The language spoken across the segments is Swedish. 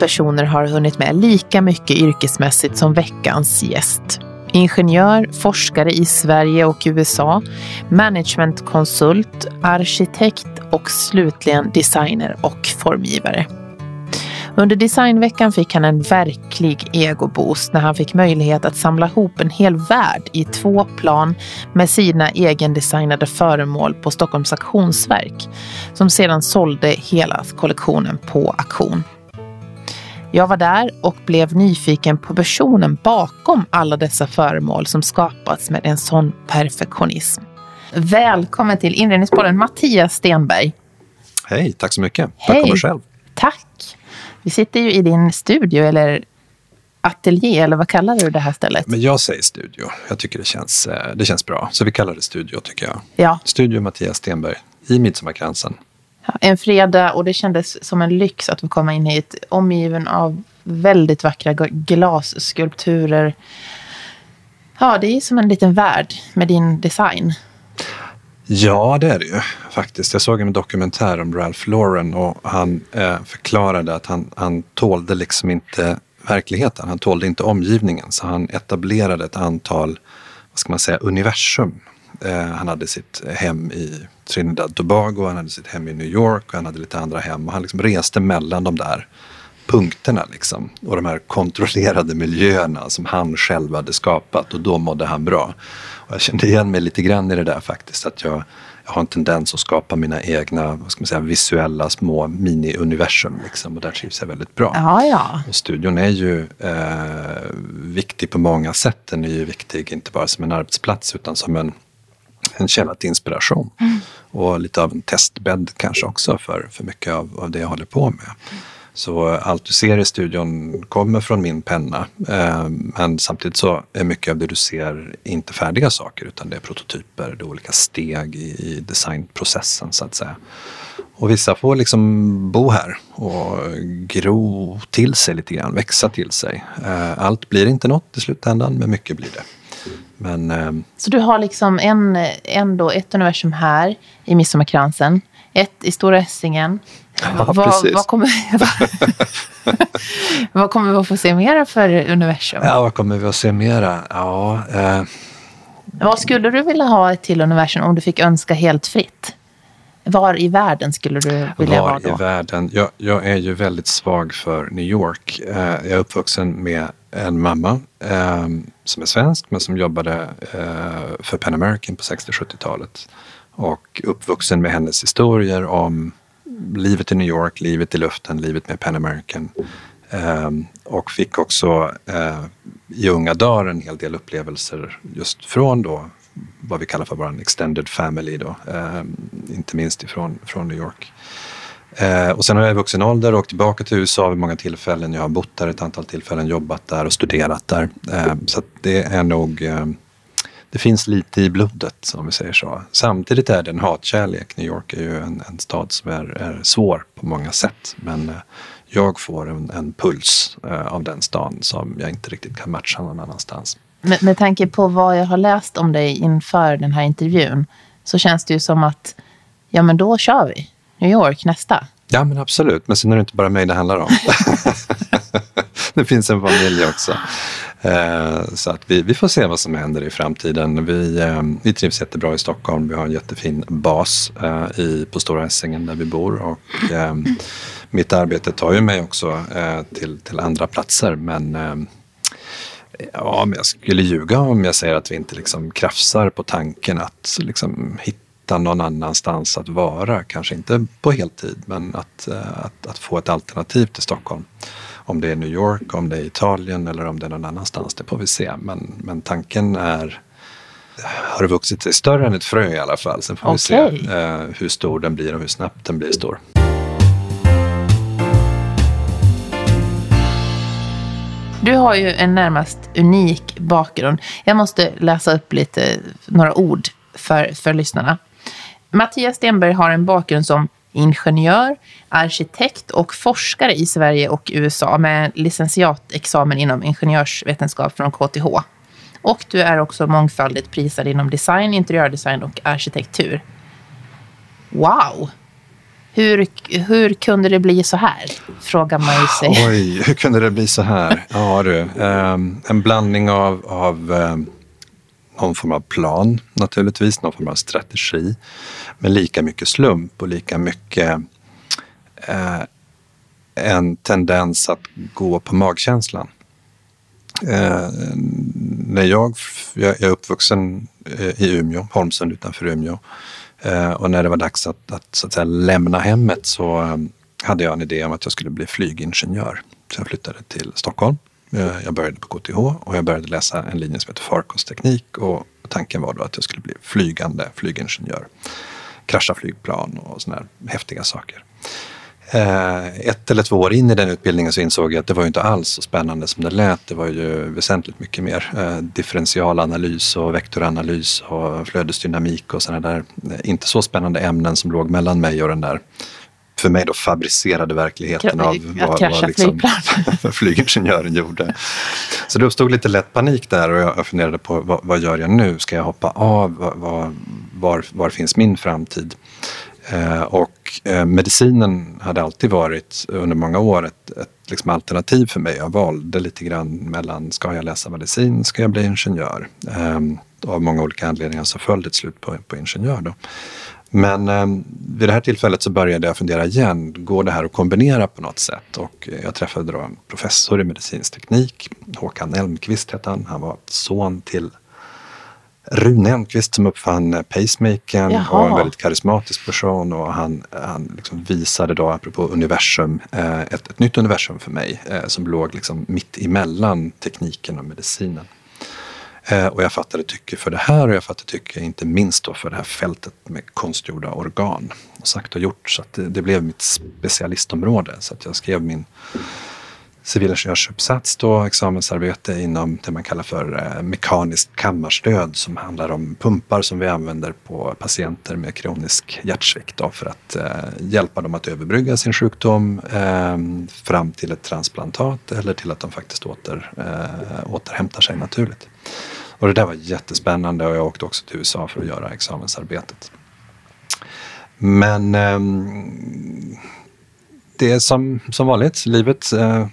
Personer har hunnit med lika mycket yrkesmässigt som veckans gäst. Ingenjör, forskare i Sverige och USA, managementkonsult, arkitekt och slutligen designer och formgivare. Under designveckan fick han en verklig egoboost när han fick möjlighet att samla ihop en hel värld i två plan med sina egendesignade föremål på Stockholms auktionsverk som sedan sålde hela kollektionen på auktion. Jag var där och blev nyfiken på personen bakom alla dessa föremål som skapats med en sån perfektionism. Välkommen till Inredningspodden Mattias Stenberg. Hej, tack så mycket. Hej. Själv. Tack. Vi sitter ju i din studio eller ateljé, eller vad kallar du det här stället? Men jag säger studio. Jag tycker det känns, eh, det känns bra. Så vi kallar det studio, tycker jag. Ja. Studio Mattias Stenberg i Midsommarkransen. En fredag och det kändes som en lyx att få komma in hit omgiven av väldigt vackra glasskulpturer. Ja, det är som en liten värld med din design. Ja, det är det ju faktiskt. Jag såg en dokumentär om Ralph Lauren och han eh, förklarade att han, han tålde liksom inte verkligheten. Han tålde inte omgivningen. Så han etablerade ett antal, vad ska man säga, universum. Eh, han hade sitt hem i Trinidad Tobago, han hade sitt hem i New York och han hade lite andra hem. Och han liksom reste mellan de där punkterna liksom. Och de här kontrollerade miljöerna som han själv hade skapat och då mådde han bra. Och jag kände igen mig lite grann i det där faktiskt. Att jag, jag har en tendens att skapa mina egna vad ska man säga, visuella små mini-universum. Liksom, och där trivs jag väldigt bra. Ja, ja. Och studion är ju eh, viktig på många sätt. Den är ju viktig inte bara som en arbetsplats utan som en, en källa till inspiration. Mm. Och lite av en testbädd kanske också för, för mycket av, av det jag håller på med. Så allt du ser i studion kommer från min penna. Eh, men samtidigt så är mycket av det du ser inte färdiga saker utan det är prototyper, det är olika steg i designprocessen så att säga. Och vissa får liksom bo här och gro till sig lite grann, växa till sig. Eh, allt blir inte något i slutändan, men mycket blir det. Men, eh, så du har liksom en, ändå ett universum här i Midsommarkransen, ett i Stora Essingen, Ja, vad. Vad kommer, vad kommer vi att få se mera för universum? Ja, vad kommer vi att se mera? Ja, eh. Vad skulle du vilja ha ett till universum om du fick önska helt fritt? Var i världen skulle du vilja Var vara då? i världen? Jag, jag, är ju väldigt svag för New York. Eh, jag är uppvuxen med en mamma eh, som är svensk men som jobbade eh, för Pan American på 60-70-talet. Och uppvuxen med hennes historier om livet i New York, livet i luften, livet med Pan American. Eh, och fick också eh, i unga dagar en hel del upplevelser just från då vad vi kallar för vår extended family då, ehm, inte minst ifrån från New York. Eh, och sen har jag i vuxen ålder åkt tillbaka till USA vid många tillfällen. Jag har bott där ett antal tillfällen, jobbat där och studerat där. Eh, så det är nog eh, det finns lite i blodet om vi säger så. Samtidigt är det en hatkärlek. New York är ju en, en stad som är, är, svår på många sätt. Men eh, jag får en, en puls eh, av den stan som jag inte riktigt kan matcha någon annanstans. Med, med tanke på vad jag har läst om dig inför den här intervjun så känns det ju som att ja men då kör vi. New York nästa. Ja men absolut, men sen är det inte bara mig det handlar om. det finns en familj också. Eh, så att vi, vi får se vad som händer i framtiden. Vi, eh, vi trivs jättebra i Stockholm. Vi har en jättefin bas eh, i, på Stora Essingen där vi bor. Och, mitt arbete tar ju mig också till, till andra platser. Men ja, men jag skulle ljuga om jag säger att vi inte liksom krafsar på tanken att liksom hitta någon annanstans att vara. Kanske inte på heltid, men att, att, att få ett alternativ till Stockholm. Om det är New York, om det är Italien eller om det är någon annanstans, det får vi se. Men, men tanken är har vuxit sig större än ett frö i alla fall. Sen får okay. vi se eh, hur stor den blir och hur snabbt den blir stor. Du har ju en närmast unik bakgrund. Jag måste läsa upp lite, några ord för, för lyssnarna. Mattias Stenberg har en bakgrund som ingenjör, arkitekt och forskare i Sverige och USA med licentiatexamen inom ingenjörsvetenskap från KTH. Och du är också mångfaldigt prisad inom design, interiördesign och arkitektur. Wow! Hur, hur kunde det bli så här? Frågar man ju sig. Oj, hur kunde det bli så här? Ja du, um, en blandning av, av um, någon form av plan naturligtvis, någon form av strategi. Men lika mycket slump och lika mycket eh, en tendens att gå på magkänslan. Eh, när jag, jag är uppvuxen eh, i Umeå, Holmsund utanför Umeå. Eh, och när det var dags att, att, så att säga, lämna hemmet så eh, hade jag en idé om att jag skulle bli flygingenjör. Så jag flyttade till Stockholm. Eh, jag började på KTH och jag började läsa en linje som heter farkostteknik och tanken var då att jag skulle bli flygande flygingenjör. Krascha flygplan och sådana här häftiga saker. Eh, ett eller två år in i den utbildningen så insåg jag att det var ju inte alls så spännande som det lät. Det var ju väsentligt mycket mer eh, differentialanalys och vektoranalys och flödesdynamik och sådana där inte så spännande ämnen som låg mellan mig och den där för mig då fabricerade verkligheten av vad, vad liksom, flygingenjören gjorde. Så det uppstod lite lätt panik där och jag funderade på vad, vad gör jag nu? Ska jag hoppa av? Var, var, var finns min framtid? Eh, och eh, medicinen hade alltid varit under många år ett, ett liksom alternativ för mig. Jag valde lite grann mellan, ska jag läsa medicin, ska jag bli ingenjör? Ehm, av många olika anledningar så föll det till slut på, på ingenjör. Då. Men eh, vid det här tillfället så började jag fundera igen, går det här att kombinera på något sätt? Och jag träffade då en professor i medicinsk teknik, Håkan Elmqvist hette han. Han var son till Rune Enquist som uppfann pacemakern Jaha. och en väldigt karismatisk person och han, han liksom visade då, apropå universum, eh, ett, ett nytt universum för mig eh, som låg liksom mitt emellan tekniken och medicinen. Eh, och jag fattade tycke för det här och jag fattade tycke inte minst då för det här fältet med konstgjorda organ. Och sagt och gjort så att det, det blev mitt specialistområde så att jag skrev min civilingenjörsuppsats då, examensarbete inom det man kallar för eh, mekaniskt kammarstöd som handlar om pumpar som vi använder på patienter med kronisk hjärtsvikt då, för att eh, hjälpa dem att överbrygga sin sjukdom eh, fram till ett transplantat eller till att de faktiskt åter, eh, återhämtar sig naturligt. Och det där var jättespännande och jag åkte också till USA för att göra examensarbetet. Men eh, det är som, som vanligt, livet eh,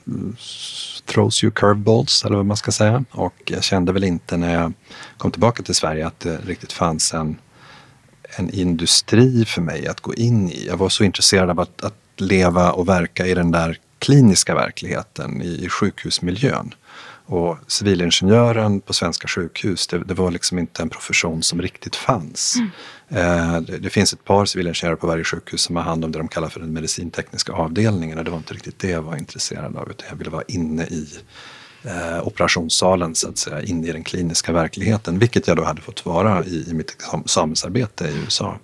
throws you curveballs eller vad man ska säga. Och jag kände väl inte när jag kom tillbaka till Sverige att det riktigt fanns en, en industri för mig att gå in i. Jag var så intresserad av att, att leva och verka i den där kliniska verkligheten, i, i sjukhusmiljön. Och civilingenjören på svenska sjukhus, det, det, var liksom inte en profession som riktigt fanns. Mm. Eh, det, det, finns ett par civilingenjörer på varje sjukhus som har hand om det de kallar för den medicintekniska avdelningen och det var inte riktigt det jag var intresserad av utan jag ville vara inne i eh, operationssalen så att säga, inne i den kliniska verkligheten, vilket jag då hade fått vara i, i mitt examensarbete i USA.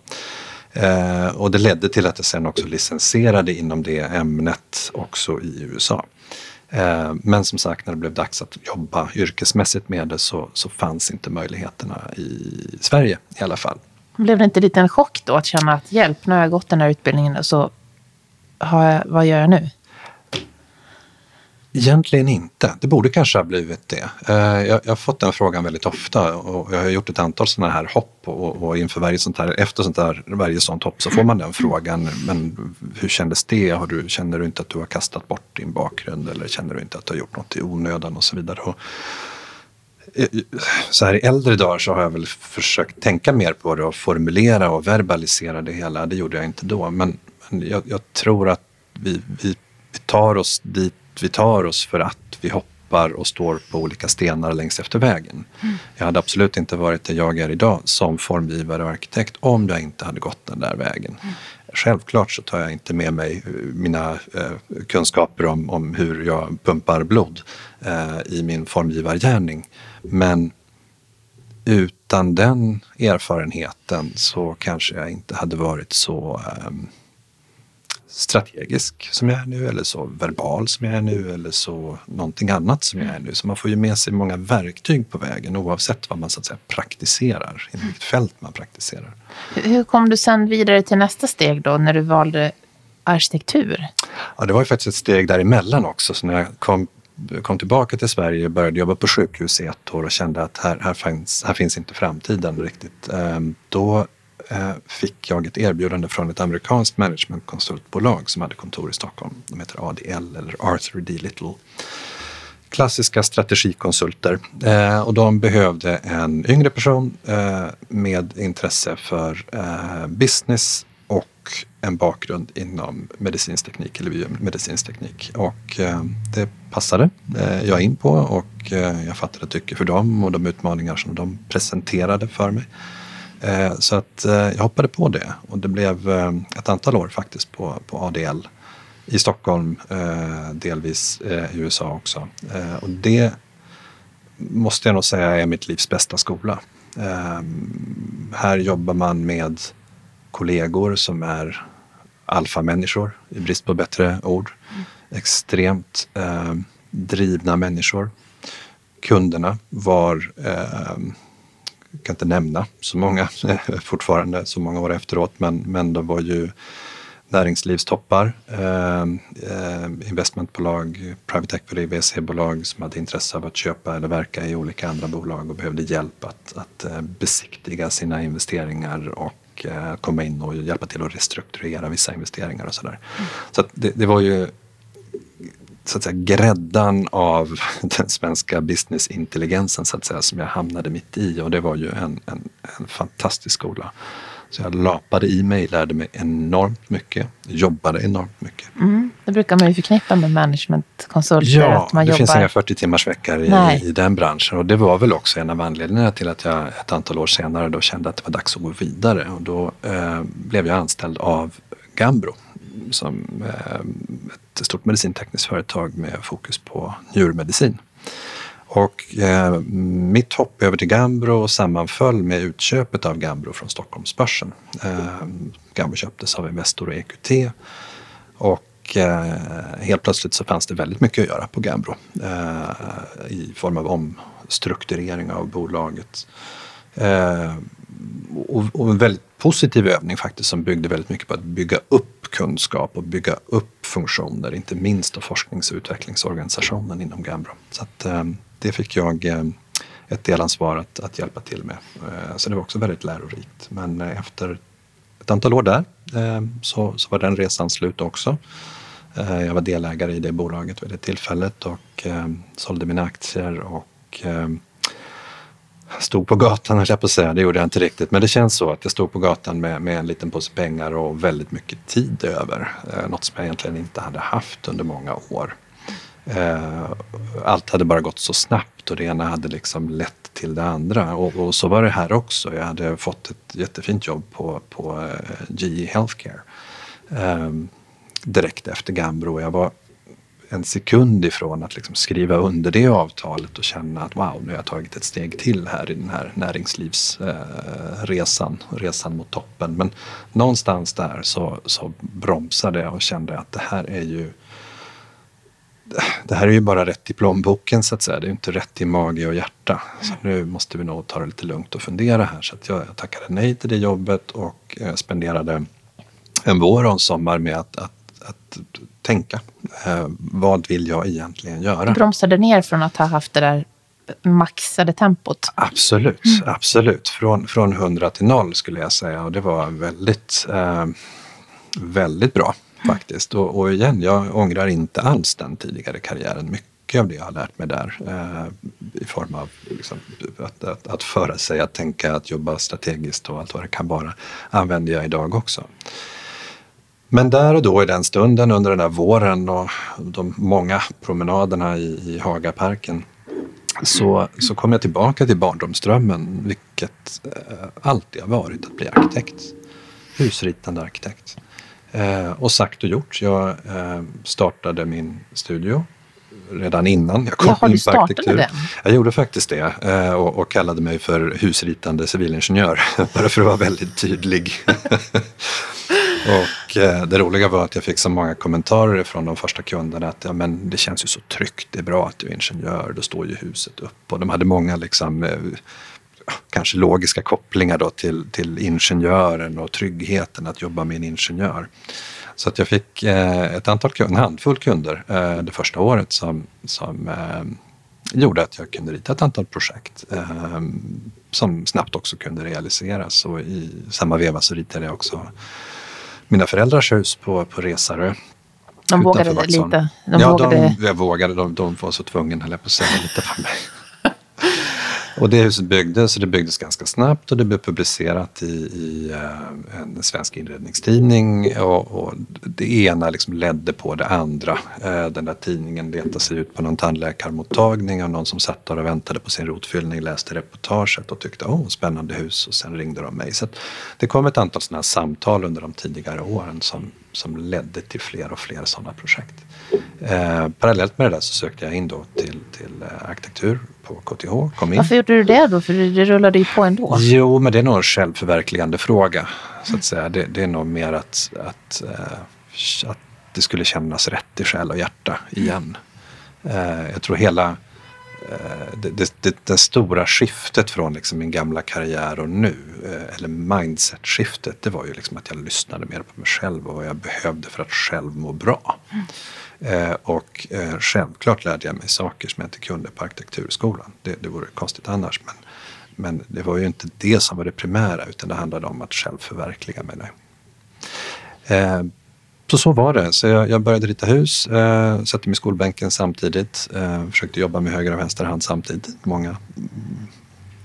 Eh, och det ledde till att jag sen också licensierade inom det ämnet också i USA. Eh, men som sagt, när det blev dags att jobba yrkesmässigt med det så, så fanns inte möjligheterna i Sverige i alla fall. Blev det inte lite en chock då att känna att hjälp, nu har jag gått den här utbildningen och så har jag, vad gör jag nu? Egentligen inte. Det borde kanske ha blivit det. Eh, jag, jag har fått den frågan väldigt ofta och jag har gjort ett antal sådana här hopp och, och inför varje sånt här, efter sånt här, varje sånt hopp så får man den frågan. Men hur kändes det? Har du, känner du inte att du har kastat bort din bakgrund eller känner du inte att du har gjort något i onödan och så vidare? Och eh, så här i äldre dagar så har jag väl försökt tänka mer på det och formulera och verbalisera det hela. Det gjorde jag inte då. Men, men jag, jag tror att vi, vi, vi tar oss dit vi tar oss för att vi hoppar och står på olika stenar längs efter vägen. Mm. Jag hade absolut inte varit där jag är idag som formgivare och arkitekt om jag inte hade gått den där vägen. Mm. Självklart så tar jag inte med mig eh, mina eh, kunskaper om, om hur jag pumpar blod eh, i min formgivargärning. Men utan den erfarenheten så kanske jag inte hade varit så eh, strategisk som jag är nu eller så verbal som jag är nu eller så någonting annat som jag är nu. Så man får ju med sig många verktyg på vägen oavsett vad man så att säga praktiserar, i vilket fält man praktiserar. Hur kom du sen vidare till nästa steg då när du valde arkitektur? Ja, det var ju faktiskt ett steg däremellan också. Så när jag kom, kom tillbaka till Sverige och började jobba på sjukhus i ett år och kände att här, här, finns, här finns inte framtiden riktigt. Ehm, då Eh, fick jag ett erbjudande från ett amerikanskt managementkonsultbolag som hade kontor i Stockholm. De heter ADL eller Arthur D. Little. Klassiska strategikonsulter eh, och de behövde en yngre person eh, med intresse för business och en bakgrund inom medicinsk teknik eller biomedicinsk teknik. Och eh, det passade eh, jag in på och eh, jag fattade tycke för dem och de utmaningar som de presenterade för mig. Eh, så att eh, jag hoppade på det och det blev eh, ett antal år faktiskt på, på ADL i Stockholm, delvis i USA också. Och det måste jag nog säga är mitt livs bästa skola. Här jobbar man med kollegor som är alfamänniskor, i brist på bättre ord. Mm. Extremt drivna människor. Kunderna var, eh, jag kan inte nämna så många fortfarande, så många år efteråt, men, men de var ju näringslivstoppar, eh, investmentbolag, private equity, VC-bolag som hade intresse av att köpa eller verka i olika andra bolag och behövde hjälp att, att eh, besiktiga sina investeringar och och eh, komma in och hjälpa till att restrukturera vissa investeringar och sådär. Mm. Så det, det, var ju så att säga gräddan av den svenska businessintelligensen så att säga som jag hamnade mitt i och det var ju en, en, en fantastisk skola. Så jag lapade i mig, lärde mig enormt mycket, jobbade enormt mycket. Mm. Det brukar man ju förknippa med managementkonsulter. Ja, att man det jobbar... finns inga 40 timmars veckor i, i, den branschen. Och det var väl också en av anledningarna till att jag ett antal år senare då kände att det var dags att gå vidare. Och då eh, blev jag anställd av Gambro som eh, ett stort medicintekniskt företag med fokus på njurmedicin. Och eh, mitt hopp över till Gambro sammanföll med utköpet av Gambro från Stockholmsbörsen. Eh, Gambro köptes av Investor och EQT. Och eh, helt plötsligt så fanns det väldigt mycket att göra på Gambro eh, i form av omstrukturering av bolaget. Eh, och, och, en väldigt positiv övning faktiskt som byggde väldigt mycket på att bygga upp kunskap och bygga upp funktioner, inte minst av forsknings och utvecklingsorganisationen inom Gambro. Så att, eh, det fick jag eh, ett delansvar att, att hjälpa till med. Eh, så det var också väldigt lärorikt. Men eh, efter ett antal år där eh, så, så var den resan slut också. Eh, jag var delägare i det bolaget vid det tillfället och eh, sålde mina aktier och stod på gatan, höll jag på att säga. Det gjorde jag inte riktigt, men det känns så att jag stod på gatan med, med en liten påse pengar och väldigt mycket tid över. Eh, något som jag egentligen inte hade haft under många år. Eh, allt hade bara gått så snabbt och det ena hade liksom lett till det andra. Och, och så var det här också. Jag hade fått ett jättefint jobb på, på eh, GE Healthcare eh, direkt efter Gambro. Jag var en sekund ifrån att liksom skriva under det avtalet och känna att wow, nu har jag tagit ett steg till här i den här näringslivsresan, eh, resan mot toppen. Men någonstans där så, så bromsade jag och kände att det här är ju det här är ju bara rätt i plånboken så att säga. Det är inte rätt i mage och hjärta. Så nu måste vi nog ta det lite lugnt och fundera här. Så jag, jag tackade nej till det jobbet och eh, spenderade en vår och en sommar med att, att, att tänka. Eh, vad vill jag egentligen göra? Du bromsade ner från att ha haft det där maxade tempot? Absolut, mm. absolut. Från, från 100 till 0 skulle jag säga och det var väldigt, eh, väldigt bra faktiskt. Och, och, igen, jag ångrar inte alls den tidigare karriären. Mycket av det jag har lärt mig där eh, i form av liksom, att, att, att föra sig, att tänka, att jobba strategiskt och allt vad det kan vara använder jag idag också. Men där och då i den stunden under den där våren och de många promenaderna i, i Hagaparken så, så kom jag tillbaka till barndomsdrömmen, vilket eh, alltid har varit att bli arkitekt. Husritande arkitekt. Eh, och sagt och gjort. Jag eh, startade min studio redan innan jag kom ja, in på arkitektur. Den? Jag gjorde faktiskt det eh, och, och, kallade mig för husritande civilingenjör. Bara för att vara väldigt tydlig. och eh, det roliga var att jag fick så många kommentarer från de första kunderna att ja, men det känns ju så tryggt, det är bra att du är ingenjör, då står ju huset upp. Och de hade många liksom, eh, kanske logiska kopplingar då till, till ingenjören och tryggheten att jobba med en ingenjör. Så att jag fick eh, ett antal kunder, en handfull kunder eh, det första året som, som eh, gjorde att jag kunde rita ett antal projekt eh, som snabbt också kunde realiseras. Och i samma veva så ritade jag också mina föräldrars hus på, på Resarö. De vågade lite? De ja, vågade... De, jag vågade. De, de var så tvungna, höll jag på att säga, lite för mig. Och det huset byggdes och det byggdes ganska snabbt och det blev publicerat i, i eh, en svensk inredningstidning och, och, det ena liksom ledde på det andra. Eh, den där tidningen letade sig ut på någon tandläkarmottagning och någon som satt där och väntade på sin rotfyllning läste reportaget och tyckte åh, spännande hus och sen ringde de mig. Så det kom ett antal sådana här samtal under de tidigare åren som, som ledde till fler och fler sådana projekt. Eh, parallellt med det där så sökte jag in då till, till eh, arkitektur på KTH. Kom in. Varför gjorde du det då? För det rullade ju på ändå. Jo, men det är nog en självförverkligande fråga. Så att säga. Det, det är nog mer att, att, eh, att det skulle kännas rätt i själ och hjärta igen. Eh, jag tror hela det, det, det, det, stora skiftet från liksom min gamla karriär och nu, eh, eller mindset-skiftet, det var ju liksom att jag lyssnade mer på mig själv och vad jag behövde för att själv må bra. Mm. Eh, och eh, självklart lärde jag mig saker som jag inte kunde på arkitekturskolan. Det, det vore konstigt annars. Men, men det var ju inte det som var det primära utan det handlade om att själv förverkliga mig. Eh, så så var det. Så jag, jag började rita hus, eh, satte mig i skolbänken samtidigt, eh, försökte jobba med höger och vänster hand samtidigt. Många,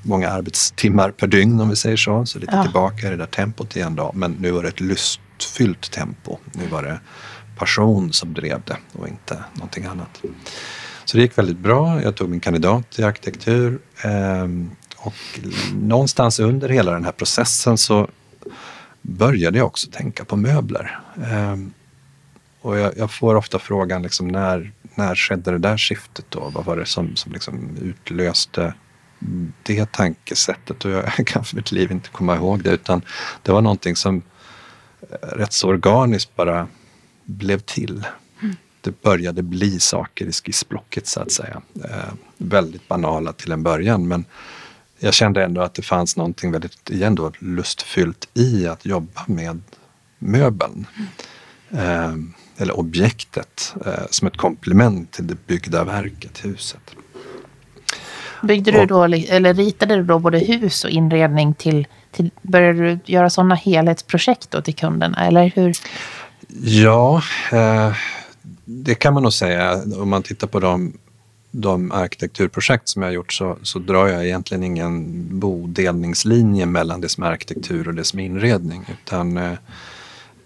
många arbetstimmar per dygn om vi säger så. Så lite ja. tillbaka i det där tempot igen då. Men nu var det ett lustfyllt tempo. Nu var det passion som drev det och inte någonting annat. Så det gick väldigt bra. Jag tog min kandidat i arkitektur ehm, och någonstans under hela den här processen så började jag också tänka på möbler. Och jag, jag får ofta frågan liksom när, när skedde det där skiftet då? Vad var det som, som liksom utlöste det tankesättet? Och jag kan för mitt liv inte komma ihåg det utan det var någonting som rätt så organiskt bara blev till. Mm. Det började bli saker i skissblocket så att säga. Eh, väldigt banala till en början men jag kände ändå att det fanns någonting väldigt igen då, lustfyllt i att jobba med möbeln. Mm. Eh, eller objektet eh, som ett komplement till det byggda verket, huset. Byggde du då, eller ritade du då både hus och inredning till, till började du göra sådana helhetsprojekt då till kunderna eller hur? Ja, eh, det kan man nog säga. Om man tittar på de, de arkitekturprojekt som jag har gjort så, så drar jag egentligen ingen bodelningslinje mellan det som är arkitektur och det som är inredning. Utan eh,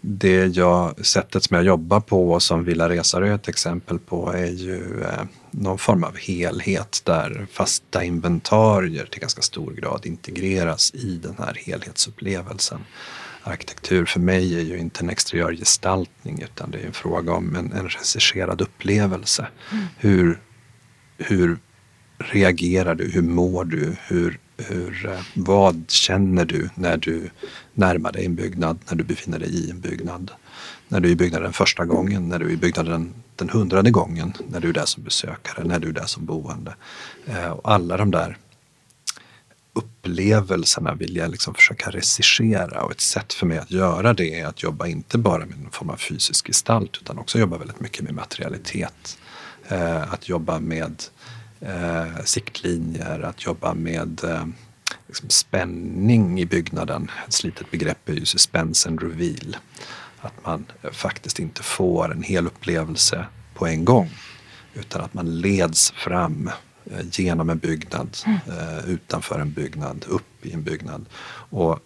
det jag, sättet som jag jobbar på och som Villa Resarö är ett exempel på är ju eh, någon form av helhet där fasta inventarier till ganska stor grad integreras i den här helhetsupplevelsen arkitektur för mig är ju inte en exteriör gestaltning utan det är en fråga om en, en regisserad upplevelse. Mm. Hur, hur reagerar du? Hur mår du? Hur, hur, eh, vad känner du när du närmar dig en byggnad, när du befinner dig i en byggnad? När du är i byggnaden första gången, när du är i byggnaden den hundrade gången, när du är där som besökare, när du är där som boende. Eh, och alla de där upplevelserna vill jag liksom försöka regissera och ett sätt för mig att göra det är att jobba inte bara med en form av fysisk gestalt utan också jobba väldigt mycket med materialitet. Eh, att jobba med eh, siktlinjer, att jobba med eh, liksom spänning i byggnaden. Ett slitet begrepp är ju suspense and reveal. Att man faktiskt inte får en hel upplevelse på en gång utan att man leds fram Eh, genom en byggnad, mm. Eh, utanför en byggnad, upp i en byggnad. Och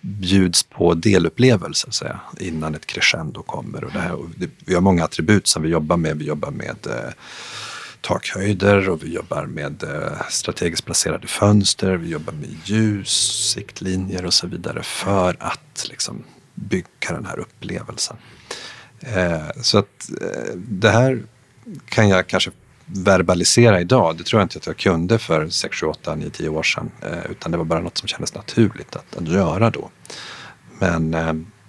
bjuds på delupplevelser så säga, innan ett crescendo kommer. Och det här, vi har många attribut som vi jobbar med. Vi jobbar med eh, takhöjder och vi jobbar med eh, strategiskt placerade fönster. Vi jobbar med ljus, siktlinjer och så vidare för att liksom, bygga den här upplevelsen. Eh, så att eh, det här kan jag kanske verbalisera idag, det tror jag inte att jag kunde för 6, 7, 8, 9, 10 år sedan. Utan det var bara något som kändes naturligt att, att göra då. Men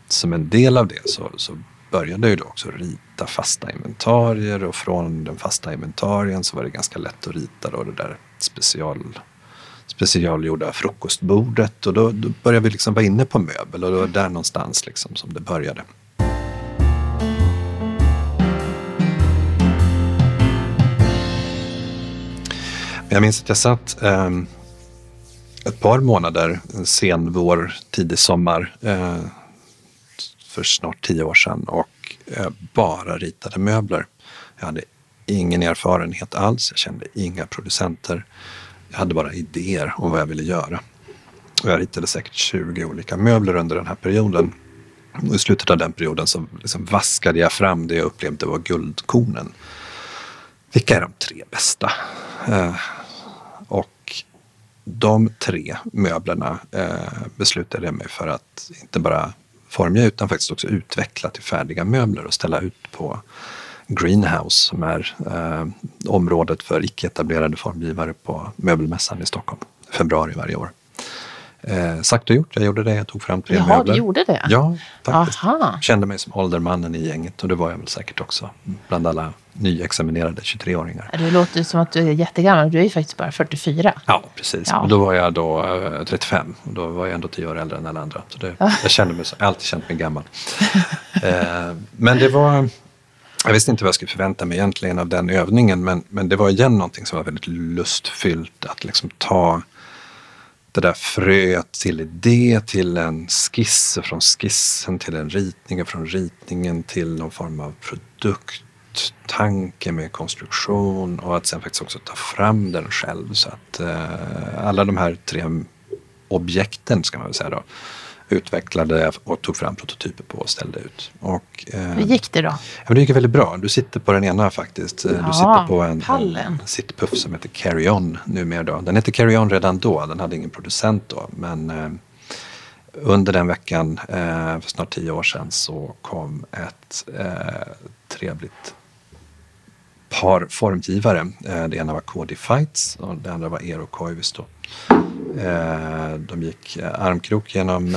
som en del av det så, så började jag då också rita fasta inventarier och från den fasta inventarien så var det ganska lätt att rita då det där special, specialgjorda frukostbordet och då, då började vi liksom vara inne på möbel och det var där någonstans liksom som det började. Jag minns att jag satt eh, ett par månader, en sen vår, tidig sommar, eh, för snart tio år sedan och eh, bara ritade möbler. Jag hade ingen erfarenhet alls, jag kände inga producenter. Jag hade bara idéer om vad jag ville göra. Och jag ritade säkert 20 olika möbler under den här perioden. Och I slutet av den perioden så liksom vaskade jag fram det jag upplevde var guldkornen. Vilka är de tre bästa? Eh, och de tre möblerna eh, beslutade jag mig för att inte bara formga utan faktiskt också utveckla till färdiga möbler och ställa ut på Greenhouse som är eh, området för icke-etablerade formgivare på möbelmässan i Stockholm. Februari varje år. Eh, sagt och gjort, jag gjorde det. Jag tog fram tre Jaha, möbler. du gjorde det? Ja, faktiskt. Aha. Kände mig som åldermannen i gänget och det var jag väl säkert också. Bland alla nyexaminerade 23-åringar. Det låter som att du är jättegammal. Du är ju faktiskt bara 44. Ja, precis. Ja. Och då var jag då eh, 35 och då var jag ändå 10 år äldre än alla andra. Så det, jag kände mig, jag har alltid känt mig gammal. eh, men det var, jag visste inte vad jag skulle förvänta mig egentligen av den övningen men, men det var igen någonting som var väldigt lustfyllt. Att liksom ta det där fröet till idé, till en skiss, från skissen till en ritning, och från ritningen till någon form av produkt, tanke med konstruktion och att sen faktiskt också ta fram den själv. Så att eh, alla de här tre objekten, ska man väl säga då, utvecklade och tog fram prototyper på och ställde ut. Och, eh, Hur gick det då? Ja, men det gick väldigt bra. Du sitter på den ena faktiskt. Ja, du sitter på en, pallen. en sittpuff som heter Carry On numera. Då. Den hette Carry On redan då. Den hade ingen producent då. Men eh, under den veckan eh, för snart tio år sedan så kom ett eh, trevligt par formgivare. Eh, det ena var KD Fights och det andra var Eero Koivisto. Eh, de gick eh, armkrok genom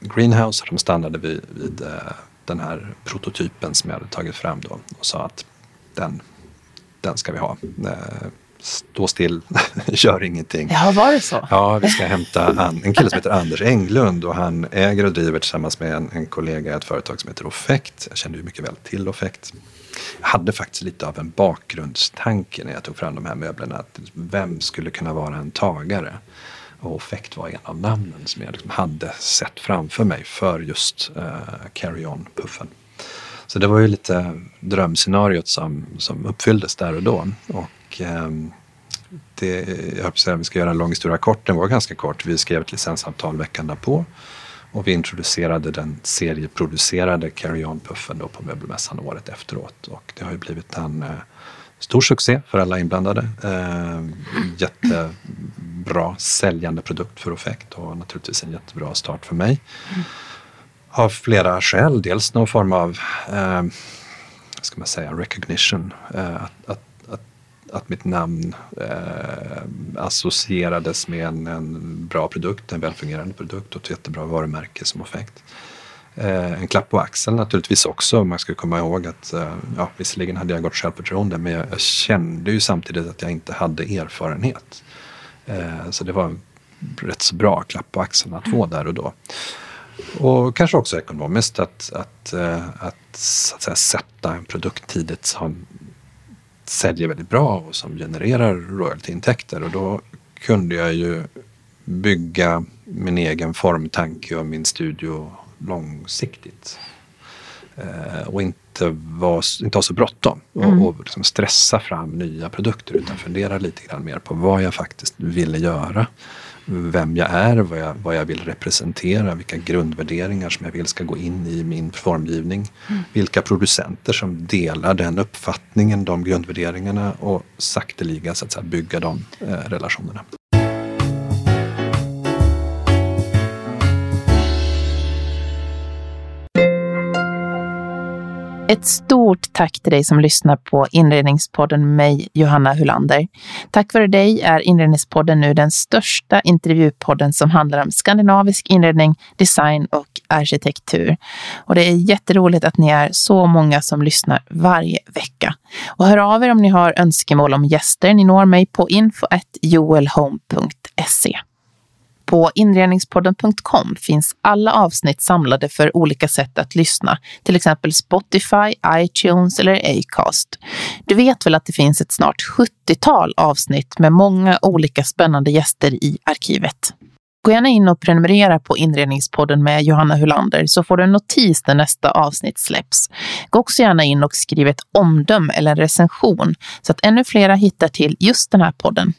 Greenhouse och de stannade vid, vid den här prototypen som jag hade tagit fram då och sa att den, den ska vi ha. Stå still, gör ingenting. Ja, var det så? Ja, vi ska hämta an, en kille som heter Anders Englund och han äger och driver tillsammans med en, en kollega ett företag som heter Offect. Jag kände ju mycket väl till Offect. Jag hade faktiskt lite av en bakgrundstanke när jag tog fram de här möblerna. Att vem skulle kunna vara en tagare? Och Offect var en av namnen som jag liksom hade sett framför mig för just uh, Carry On-puffen. Så det var ju lite drömscenariot som, som uppfylldes där och då. Och, um, det, jag höll på att säga, vi ska göra en lång historia kort. Den var ganska kort. Vi skrev ett licensavtal veckan därpå. Och vi introducerade den serieproducerade Carry On-puffen då på möbelmässan året efteråt. Och det har ju blivit en eh, stor succé för alla inblandade. Eh, jättebra säljande produkt för Offect och naturligtvis en jättebra start för mig. Av flera skäl. Dels någon form av eh, vad ska man säga, recognition. Eh, att, att, att, mitt namn eh, associerades med en, en bra produkt, en välfungerande produkt och ett jättebra varumärke som effekt. Eh, en klapp på axeln naturligtvis också. Man ska komma ihåg att eh, ja, visserligen hade jag gott självförtroende men jag, jag kände ju samtidigt att jag inte hade erfarenhet. Eh, så det var en rätt så bra klapp på axeln att få där och då. Och kanske också ekonomiskt att, att, att, att, så att säga, sätta en produkt tidigt som säljer väldigt bra och som genererar royaltyintäkter. Och då kunde jag ju bygga min egen formtanke och min studio långsiktigt. Eh, och inte, var, inte ha så bråttom och, Mm. och liksom stressa fram nya produkter utan fundera lite grann mer på vad jag faktiskt ville göra. Vem jag är, vad jag, vad jag vill representera, vilka grundvärderingar som jag vill ska gå in i min formgivning. Vilka producenter som delar den uppfattningen, de grundvärderingarna och sakteliga så att säga, bygga de eh, relationerna. Ett stort tack till dig som lyssnar på Inredningspodden med mig, Johanna Hulander. Tack vare dig är Inredningspodden nu den största intervjupodden som handlar om skandinavisk inredning, design och arkitektur. Och det är jätteroligt att ni är så många som lyssnar varje vecka. Och hör av er om ni har önskemål om gäster. Ni når mig på info.joelhome.se. På inredningspodden.com finns alla avsnitt samlade för olika sätt att lyssna, till exempel Spotify, iTunes eller Acast. Du vet väl att det finns ett snart 70-tal avsnitt med många olika spännande gäster i arkivet. Gå gärna in och prenumerera på Inredningspodden med Johanna Hulander så får du en notis när nästa avsnitt släpps. Gå också gärna in och skriv ett omdöme eller en recension så att ännu flera hittar till just den här podden.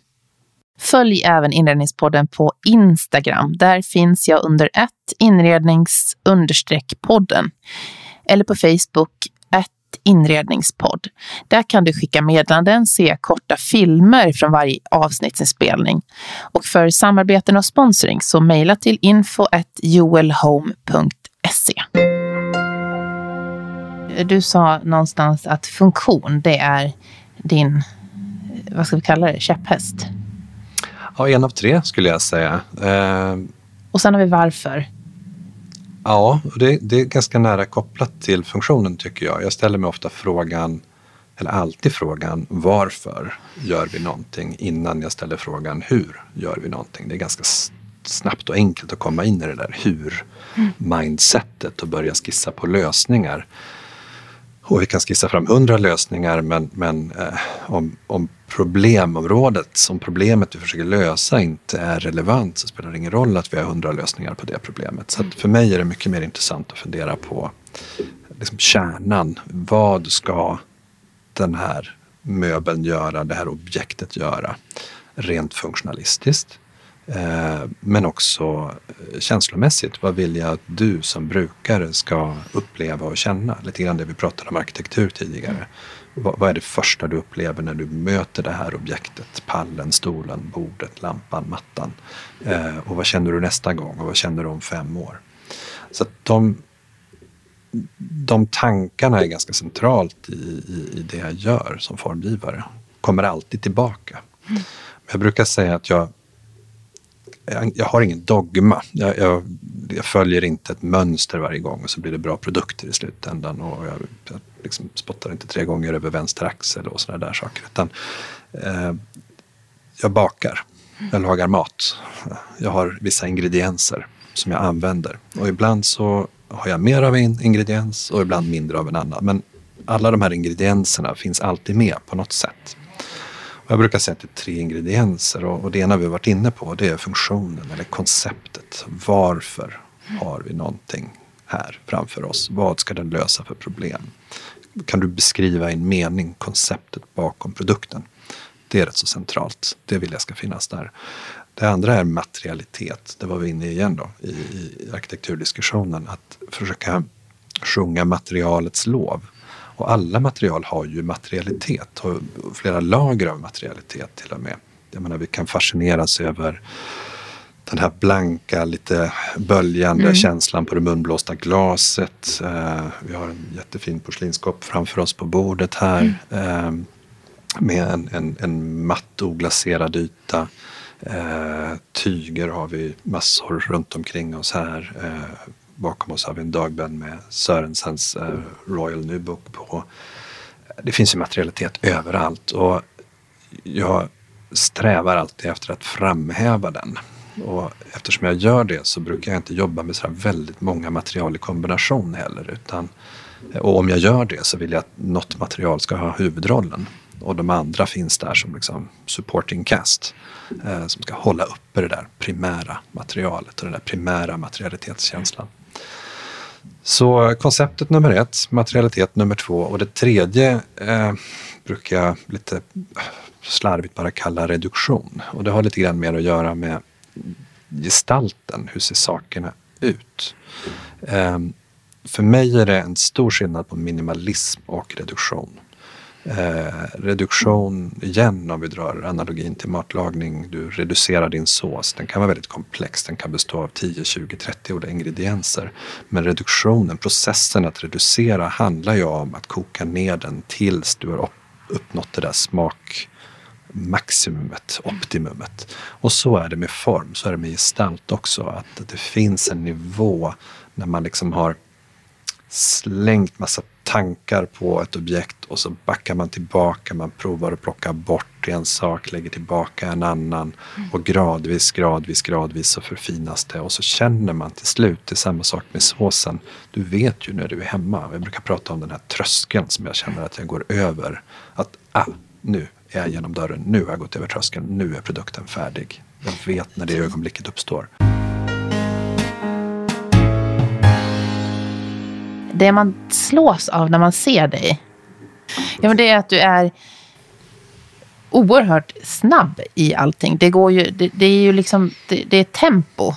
Följ även Inredningspodden på Instagram. Där finns jag under ett inrednings podden eller på Facebook ett inredningspodd. Där kan du skicka meddelanden, se korta filmer från varje avsnittsinspelning. Och för samarbeten och sponsring så mejla till info joelhome.se. Du sa någonstans att funktion, det är din, vad ska vi kalla det, käpphäst? Ja, en av tre skulle jag säga. Eh... Och sen har vi varför. Ja, det, det, är ganska nära kopplat till funktionen tycker jag. Jag ställer mig ofta frågan, eller alltid frågan, varför gör vi någonting innan jag ställer frågan hur gör vi någonting? Det är ganska snabbt och enkelt att komma in i det där hur-mindsetet och börja skissa på lösningar. Och vi kan skissa fram hundra lösningar men, men eh, om, om problemområdet som problemet vi försöker lösa inte är relevant så spelar det ingen roll att vi har hundra lösningar på det problemet. Så för mig är det mycket mer intressant att fundera på liksom kärnan. Vad ska den här möbeln göra, det här objektet göra? Rent funktionalistiskt. Eh, men också eh, känslomässigt. Vad vill jag att du som brukare ska uppleva och känna? Lite grann det vi pratade om arkitektur tidigare. Vad, vad är det första du upplever när du möter det här objektet? Pallen, stolen, bordet, lampan, mattan. Eh, och vad känner du nästa gång och vad känner du om fem år? Så att de, de tankarna är ganska centralt i, i, i det jag gör som formgivare. Kommer alltid tillbaka. Mm. Jag brukar säga att jag jag, har ingen dogma. Jag, jag, jag, följer inte ett mönster varje gång och så blir det bra produkter i slutändan. Och jag, jag liksom spottar inte tre gånger över vänster axel och sådana där saker. Utan, eh, jag bakar, jag lagar mat. Jag har vissa ingredienser som jag använder. Och ibland så har jag mer av en ingrediens och ibland mindre av en annan. Men alla de här ingredienserna finns alltid med på något sätt. Jag brukar säga att det är tre ingredienser och, och det ena vi har varit inne på det är funktionen eller konceptet. Varför har vi någonting här framför oss? Vad ska den lösa för problem? Kan du beskriva i en mening konceptet bakom produkten? Det är rätt så centralt. Det vill jag ska finnas där. Det andra är materialitet. Det var vi inne i igen då i, i arkitekturdiskussionen. Att försöka sjunga materialets lov. Och alla material har ju materialitet och flera lager av materialitet till och med. Jag menar, vi kan fascineras över den här blanka, lite böljande mm. känslan på det munblåsta glaset. Eh, vi har en jättefin porslinskopp framför oss på bordet här mm. eh, med en, en, en matt oglaserad yta. Eh, tyger har vi massor runt omkring oss här. Bakom oss har vi en dagbön med Sörensens eh, Royal New Book på. Det finns ju materialitet överallt och jag strävar alltid efter att framhäva den. Och eftersom jag gör det så brukar jag inte jobba med så väldigt många material i kombination heller. Utan, eh, och om jag gör det så vill jag att något material ska ha huvudrollen. Och de andra finns där som liksom supporting cast. Eh, som ska hålla uppe det där primära materialet och den där primära materialitetskänslan. Så konceptet nummer ett, materialitet nummer två och det tredje eh, brukar jag lite slarvigt bara kalla reduktion. Och det har lite grann mer att göra med gestalten, hur ser sakerna ut? Eh, för mig är det en stor skillnad på minimalism och reduktion. Eh, reduktion igen om vi drar analogin till matlagning. Du reducerar din sås. Den kan vara väldigt komplex. Den kan bestå av 10, 20, 30 olika ingredienser. Men reduktionen, processen att reducera handlar ju om att koka ner den tills du har uppnått det där smakmaximumet, optimumet. Och så är det med form, så är det med gestalt också. Att det finns en nivå när man liksom har slängt massa tankar på ett objekt och så backar man tillbaka, man provar att plocka bort en sak, lägger tillbaka en annan mm. och gradvis, gradvis, gradvis så förfinas det och så känner man till slut, det är samma sak med såsen. Du vet ju när du är hemma, jag brukar prata om den här tröskeln som jag känner att jag går över. Att ah, nu är jag genom dörren, nu har jag gått över tröskeln, nu är produkten färdig. Jag vet när det ögonblicket uppstår. Det man slås av när man ser dig, ja, men det är att du är oerhört snabb i allting. Det, går ju, det, det är ju liksom, det, det, är tempo.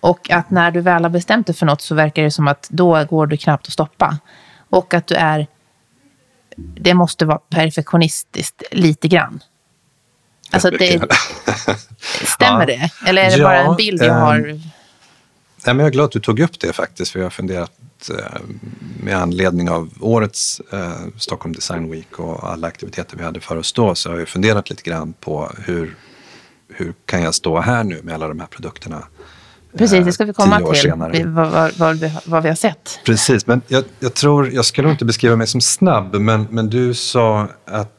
Och att när du väl har bestämt dig för något så verkar det som att då går du knappt att stoppa. Och att du är, det måste vara perfektionistiskt lite grann. Alltså det, stämmer det? Eller är det ja, bara en bild jag har? Um, nej, men jag är glad att du tog upp det faktiskt, för jag har funderat Eh, med anledning av årets eh, Stockholm Design Week och alla aktiviteter vi hade för oss då så har jag funderat lite grann på hur, hur kan jag stå här nu med alla de här produkterna Precis, det ska vi komma till, vad, vad, vad, vi, vad, vi har sett. Precis, men jag, jag, tror, jag skulle inte beskriva mig som snabb, men, men du sa att,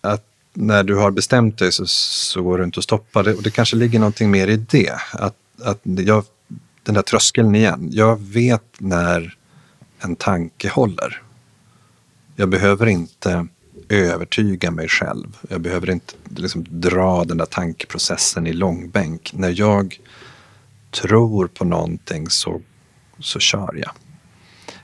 att när du har bestämt dig så, så går det inte att stoppa det. Och det kanske ligger någonting mer i det. Att, att jag den där tröskeln igen. Jag vet när en tanke håller. Jag behöver inte övertyga mig själv. Jag behöver inte liksom dra den där tankeprocessen i långbänk. När jag tror på någonting så, så kör jag.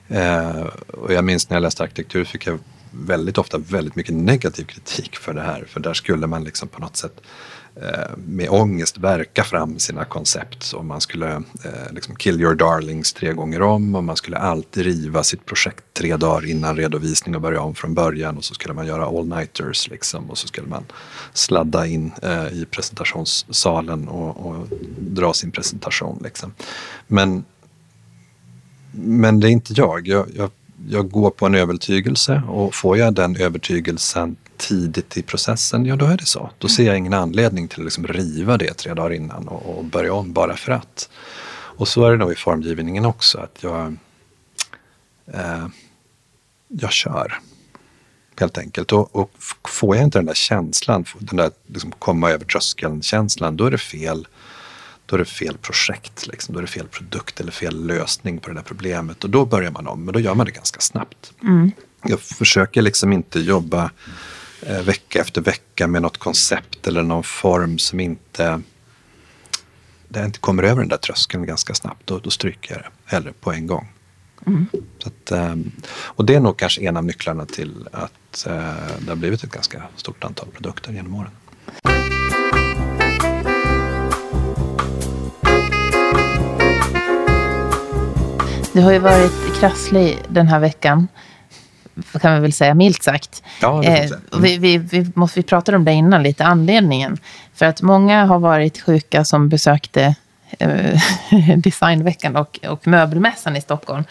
Eh, och jag minns när jag läste arkitektur fick jag väldigt ofta väldigt mycket negativ kritik för det här. För där skulle man liksom på något sätt Eh, Eh, med ångest verka fram sina koncept. Så man skulle eh, liksom kill your darlings tre gånger om och man skulle alltid riva sitt projekt tre dagar innan redovisning och börja om från början och så skulle man göra all-nighters liksom och så skulle man sladda in eh, i presentationssalen och, och, dra sin presentation. Liksom. Men, men det är inte jag. Jag, jag. jag går på en övertygelse och får jag den övertygelsen tidigt i processen, ja då är det så. Då ser jag ingen anledning till att liksom riva det tre dagar innan och, och börja om bara för att. Och så är det nog i formgivningen också, att jag, eh, jag kör. Helt enkelt. Och, och, får jag inte den där känslan, den där liksom komma över tröskeln-känslan, då är det fel då är det fel projekt, liksom. då är det fel produkt eller fel lösning på det där problemet. Och då börjar man om, men då gör man det ganska snabbt. Mm. Jag försöker liksom inte jobba vecka efter vecka med något koncept eller någon form som inte det inte kommer över den där tröskeln ganska snabbt, då, då stryker jag det hellre på en gång. Mm. Så att, ehm, och det är nog kanske en av nycklarna till att eh, det har blivit ett ganska stort antal produkter genom åren. Du har ju varit krasslig den här veckan kan vi väl säga, milt sagt. Ja, eh, vi, vi, vi, måste, vi pratade om det innan, lite anledningen. För att många har varit sjuka som besökte eh, designveckan och, och möbelmässan i Stockholm.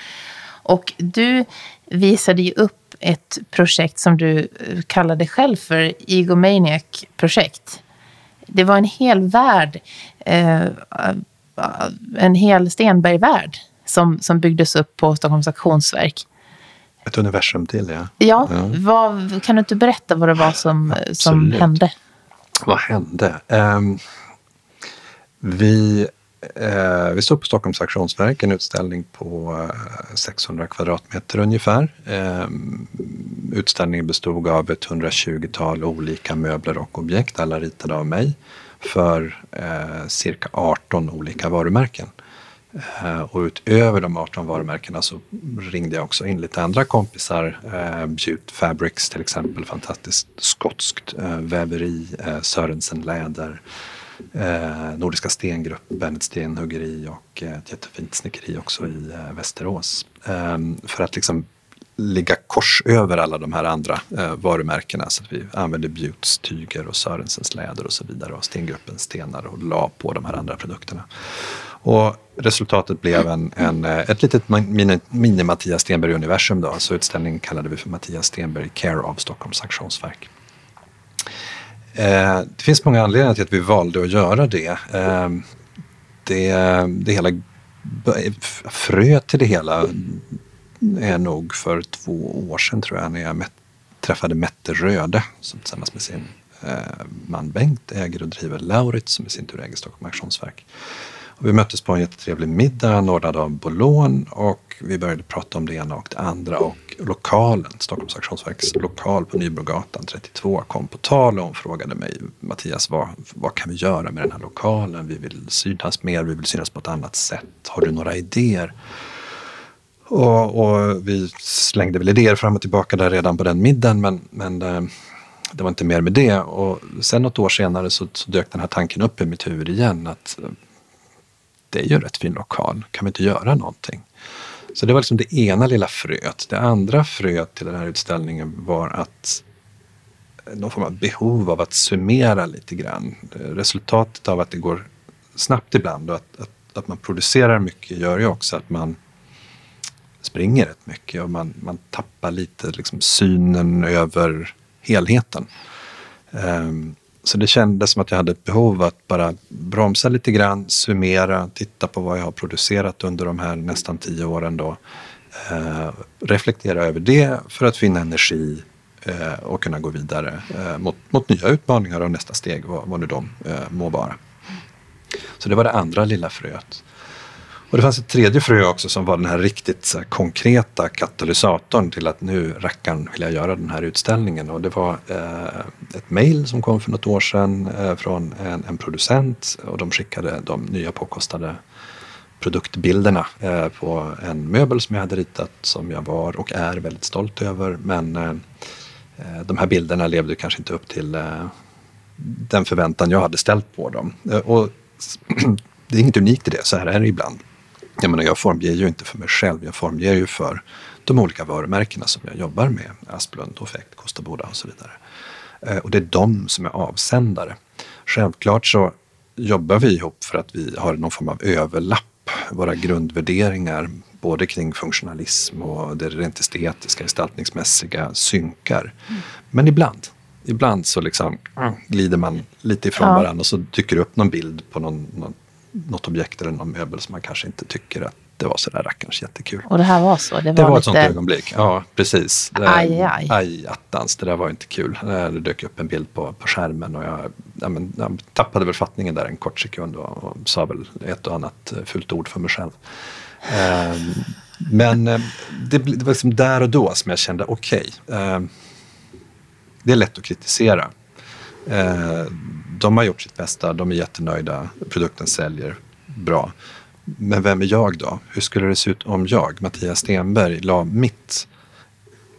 Och du visade ju upp ett projekt som du eh, kallade själv för Egomaniac-projekt. Det var en hel värld, eh, en hel Stenberg-värld som, som byggdes upp på Stockholms auktionsverk. Ett universum till, ja. Ja, ja. Vad, kan du inte berätta vad det var som, som hände? Vad hände? Um, vi, uh, vi stod på Stockholms auktionsverk, en utställning på uh, eh, 600 kvadratmeter ungefär. Um, utställningen bestod av ett 120-tal olika möbler och objekt, alla ritade av mig, för uh, cirka 18 olika varumärken. Eh, och utöver de 18 varumärkena så ringde jag också in lite andra kompisar. Eh, Bute Fabrics till exempel, fantastiskt skotskt eh, väveri, eh, Sörensen Läder, Nordiska Stengruppen, ett Stenhuggeri och ett jättefint snickeri också i Västerås. Ehm, för att liksom ligga kors över alla de här andra varumärkena så att vi använde Butes tyger och Sörensens läder och så vidare och Stengruppens stenar och la på de här andra produkterna. Och resultatet blev en, en, eh, ett litet mini-Mattias Stenberg-universum. Då. Så utställningen kallade vi för Mattias Stenberg Care of Stockholms auktionsverk. Eh, det finns många anledningar till att vi valde att göra det. Eh, det, det hela fröet till det hela är nog för två år sedan tror jag när jag träffade Mette Röde som tillsammans med sin eh, man Bengt äger och driver Laurit som i sin tur äger Stockholm Auktionsverk. Vi möttes på en jättetrevlig middag anordnad av Bolån och vi började prata om det ena och det andra och lokalen, Stockholms Auktionsverks lokal på Nybrogatan 32 kom på tal och hon frågade mig Mattias, vad, vad kan vi göra med den här lokalen? Vi vill synas mer, vi vill synas på ett annat sätt. Har du några idéer? Och, och, vi slängde väl idéer fram och tillbaka där redan på den middagen men, men eh, det var inte mer med det. Och sen något år senare så, så dök den här tanken upp i mitt huvud igen att eh, det är ju en rätt fin lokal, kan vi inte göra någonting? Så det var liksom det ena lilla fröet. Det andra fröet till den här utställningen var att eh, någon form av behov av att summera lite grann. Eh, resultatet av att det går snabbt ibland och att, att, att man producerar mycket gör ju också att man springer rätt mycket och man, man tappar lite liksom synen över helheten. Um, så det kändes som att jag hade ett behov att bara bromsa lite grann, summera, titta på vad jag har producerat under de här nästan tio åren då. Eh, reflektera över det för att finna energi eh, och kunna gå vidare eh, mot, mot nya utmaningar och nästa steg, vad, vad nu de eh, må vara. Så det var det andra lilla fröet. Och det fanns ett tredje frö också som var den här riktigt så här, konkreta katalysatorn till att nu rackarn vill jag göra den här utställningen. Och det var eh, ett mejl som kom för något år sedan eh, från en, en, producent och de skickade de nya påkostade produktbilderna eh, på en möbel som jag hade ritat som jag var och är väldigt stolt över. Men eh, eh de här bilderna levde kanske inte upp till eh, den förväntan jag hade ställt på dem. Eh, och det är inget unikt i det, så här är det ibland. Jag menar, jag formger ju inte för mig själv, jag formger ju för de olika varumärkena som jag jobbar med. Asplund, Offekt, Kosta Boda och så vidare. Eh, och det är de som är avsändare. Självklart så jobbar vi ihop för att vi har någon form av överlapp. Våra grundvärderingar, både kring funktionalism och det rent estetiska, gestaltningsmässiga, synkar. Mm. Men ibland, ibland så liksom glider man lite ifrån ja. varandra och så dyker det upp någon bild på någon, någon något objekt eller någon möbel som man kanske inte tycker att det var sådär rackarns jättekul. Och det här var så? Det var, det var lite... ett sånt ögonblick, ja precis. Det, aj, aj. Aj attans, det där var inte kul. Det dök upp en bild på, på skärmen och jag, ja, men, jag tappade väl fattningen där en kort sekund och, och sa väl ett och annat eh, fult ord för mig själv. Um, men eh, det, det, var liksom där och då som jag kände, okej, okay, um, det är lätt att kritisera. Uh, de har gjort sitt bästa, de är jättenöjda, produkten säljer bra. Men vem är jag då? Hur skulle det se ut om jag, Mattias Stenberg, la mitt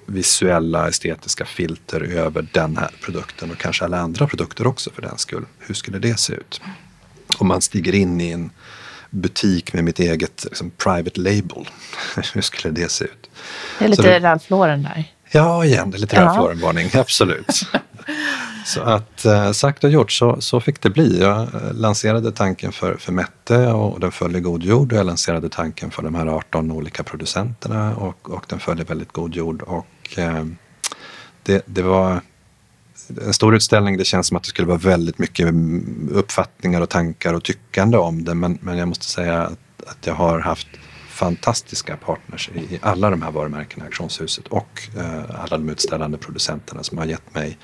visuella estetiska filter över den här produkten och kanske alla andra produkter också för den skull. Hur skulle det se ut? Om man stiger in i en butik med mitt eget liksom, private label, hur skulle det se ut? Det är lite Ralph Lauren där. Ja, igen, det är lite Ralph Lauren-varning, absolut. Så att eh, sagt och gjort så, så fick det bli. Jag eh, lanserade tanken för, för Mette och den föll i god jord. Jag lanserade tanken för de här 18 olika producenterna och, och den föll i väldigt god jord. Och, eh, det, det var en stor utställning. Det känns som att det skulle vara väldigt mycket uppfattningar och tankar och tyckande om det. Men, men jag måste säga att, att jag har haft fantastiska partners i, alla de här varumärkena, auktionshuset och eh, alla de utställande producenterna som har gett mig